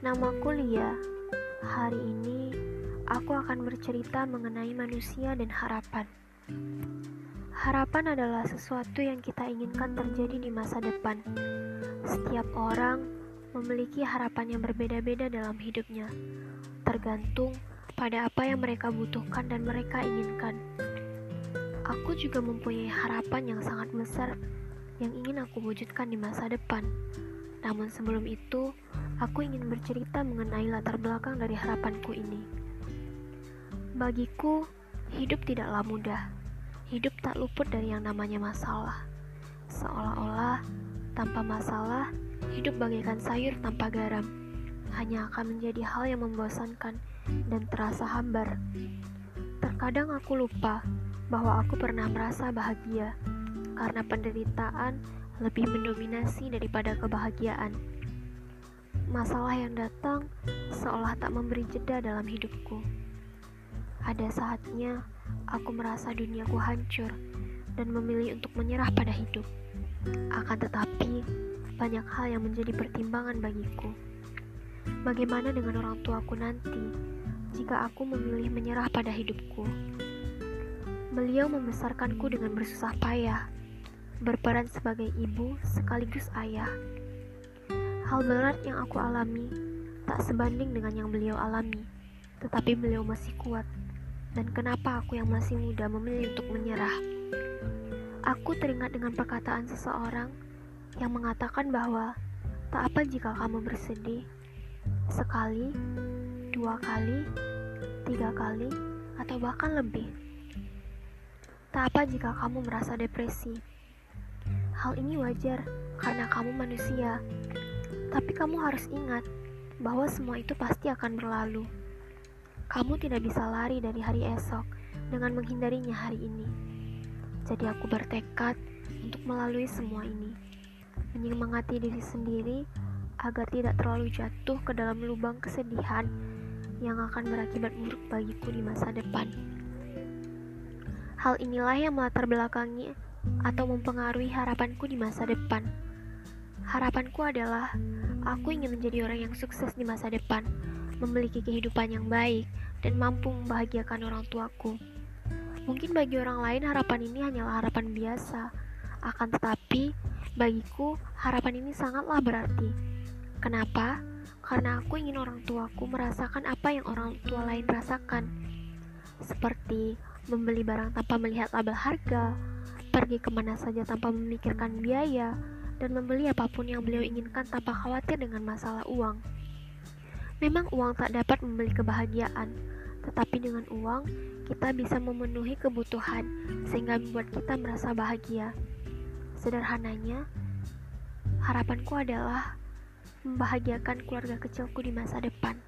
Namaku Lia. Hari ini aku akan bercerita mengenai manusia dan harapan. Harapan adalah sesuatu yang kita inginkan terjadi di masa depan. Setiap orang memiliki harapan yang berbeda-beda dalam hidupnya, tergantung pada apa yang mereka butuhkan dan mereka inginkan. Aku juga mempunyai harapan yang sangat besar yang ingin aku wujudkan di masa depan. Namun sebelum itu, aku ingin bercerita mengenai latar belakang dari harapanku ini. Bagiku, hidup tidaklah mudah. Hidup tak luput dari yang namanya masalah. Seolah-olah, tanpa masalah, hidup bagaikan sayur tanpa garam. Hanya akan menjadi hal yang membosankan dan terasa hambar. Terkadang aku lupa bahwa aku pernah merasa bahagia karena penderitaan lebih mendominasi daripada kebahagiaan. Masalah yang datang seolah tak memberi jeda dalam hidupku. Ada saatnya aku merasa duniaku hancur dan memilih untuk menyerah pada hidup. Akan tetapi, banyak hal yang menjadi pertimbangan bagiku. Bagaimana dengan orang tuaku nanti jika aku memilih menyerah pada hidupku? Beliau membesarkanku dengan bersusah payah berperan sebagai ibu sekaligus ayah. Hal berat yang aku alami tak sebanding dengan yang beliau alami, tetapi beliau masih kuat. Dan kenapa aku yang masih muda memilih untuk menyerah? Aku teringat dengan perkataan seseorang yang mengatakan bahwa tak apa jika kamu bersedih sekali, dua kali, tiga kali, atau bahkan lebih. Tak apa jika kamu merasa depresi Hal ini wajar karena kamu manusia. Tapi kamu harus ingat bahwa semua itu pasti akan berlalu. Kamu tidak bisa lari dari hari esok dengan menghindarinya hari ini. Jadi aku bertekad untuk melalui semua ini. Menyemangati diri sendiri agar tidak terlalu jatuh ke dalam lubang kesedihan yang akan berakibat buruk bagiku di masa depan. Hal inilah yang melatar belakangi atau mempengaruhi harapanku di masa depan. Harapanku adalah aku ingin menjadi orang yang sukses di masa depan, memiliki kehidupan yang baik, dan mampu membahagiakan orang tuaku. Mungkin bagi orang lain harapan ini hanyalah harapan biasa, akan tetapi bagiku harapan ini sangatlah berarti. Kenapa? Karena aku ingin orang tuaku merasakan apa yang orang tua lain rasakan, seperti membeli barang tanpa melihat label harga, pergi ke mana saja tanpa memikirkan biaya, dan membeli apa pun yang beliau inginkan tanpa khawatir dengan masalah uang. Memang uang tak dapat membeli kebahagiaan, tetapi dengan uang kita bisa memenuhi kebutuhan sehingga membuat kita merasa bahagia. Sederhananya, harapanku adalah membahagiakan keluarga kecilku di masa depan.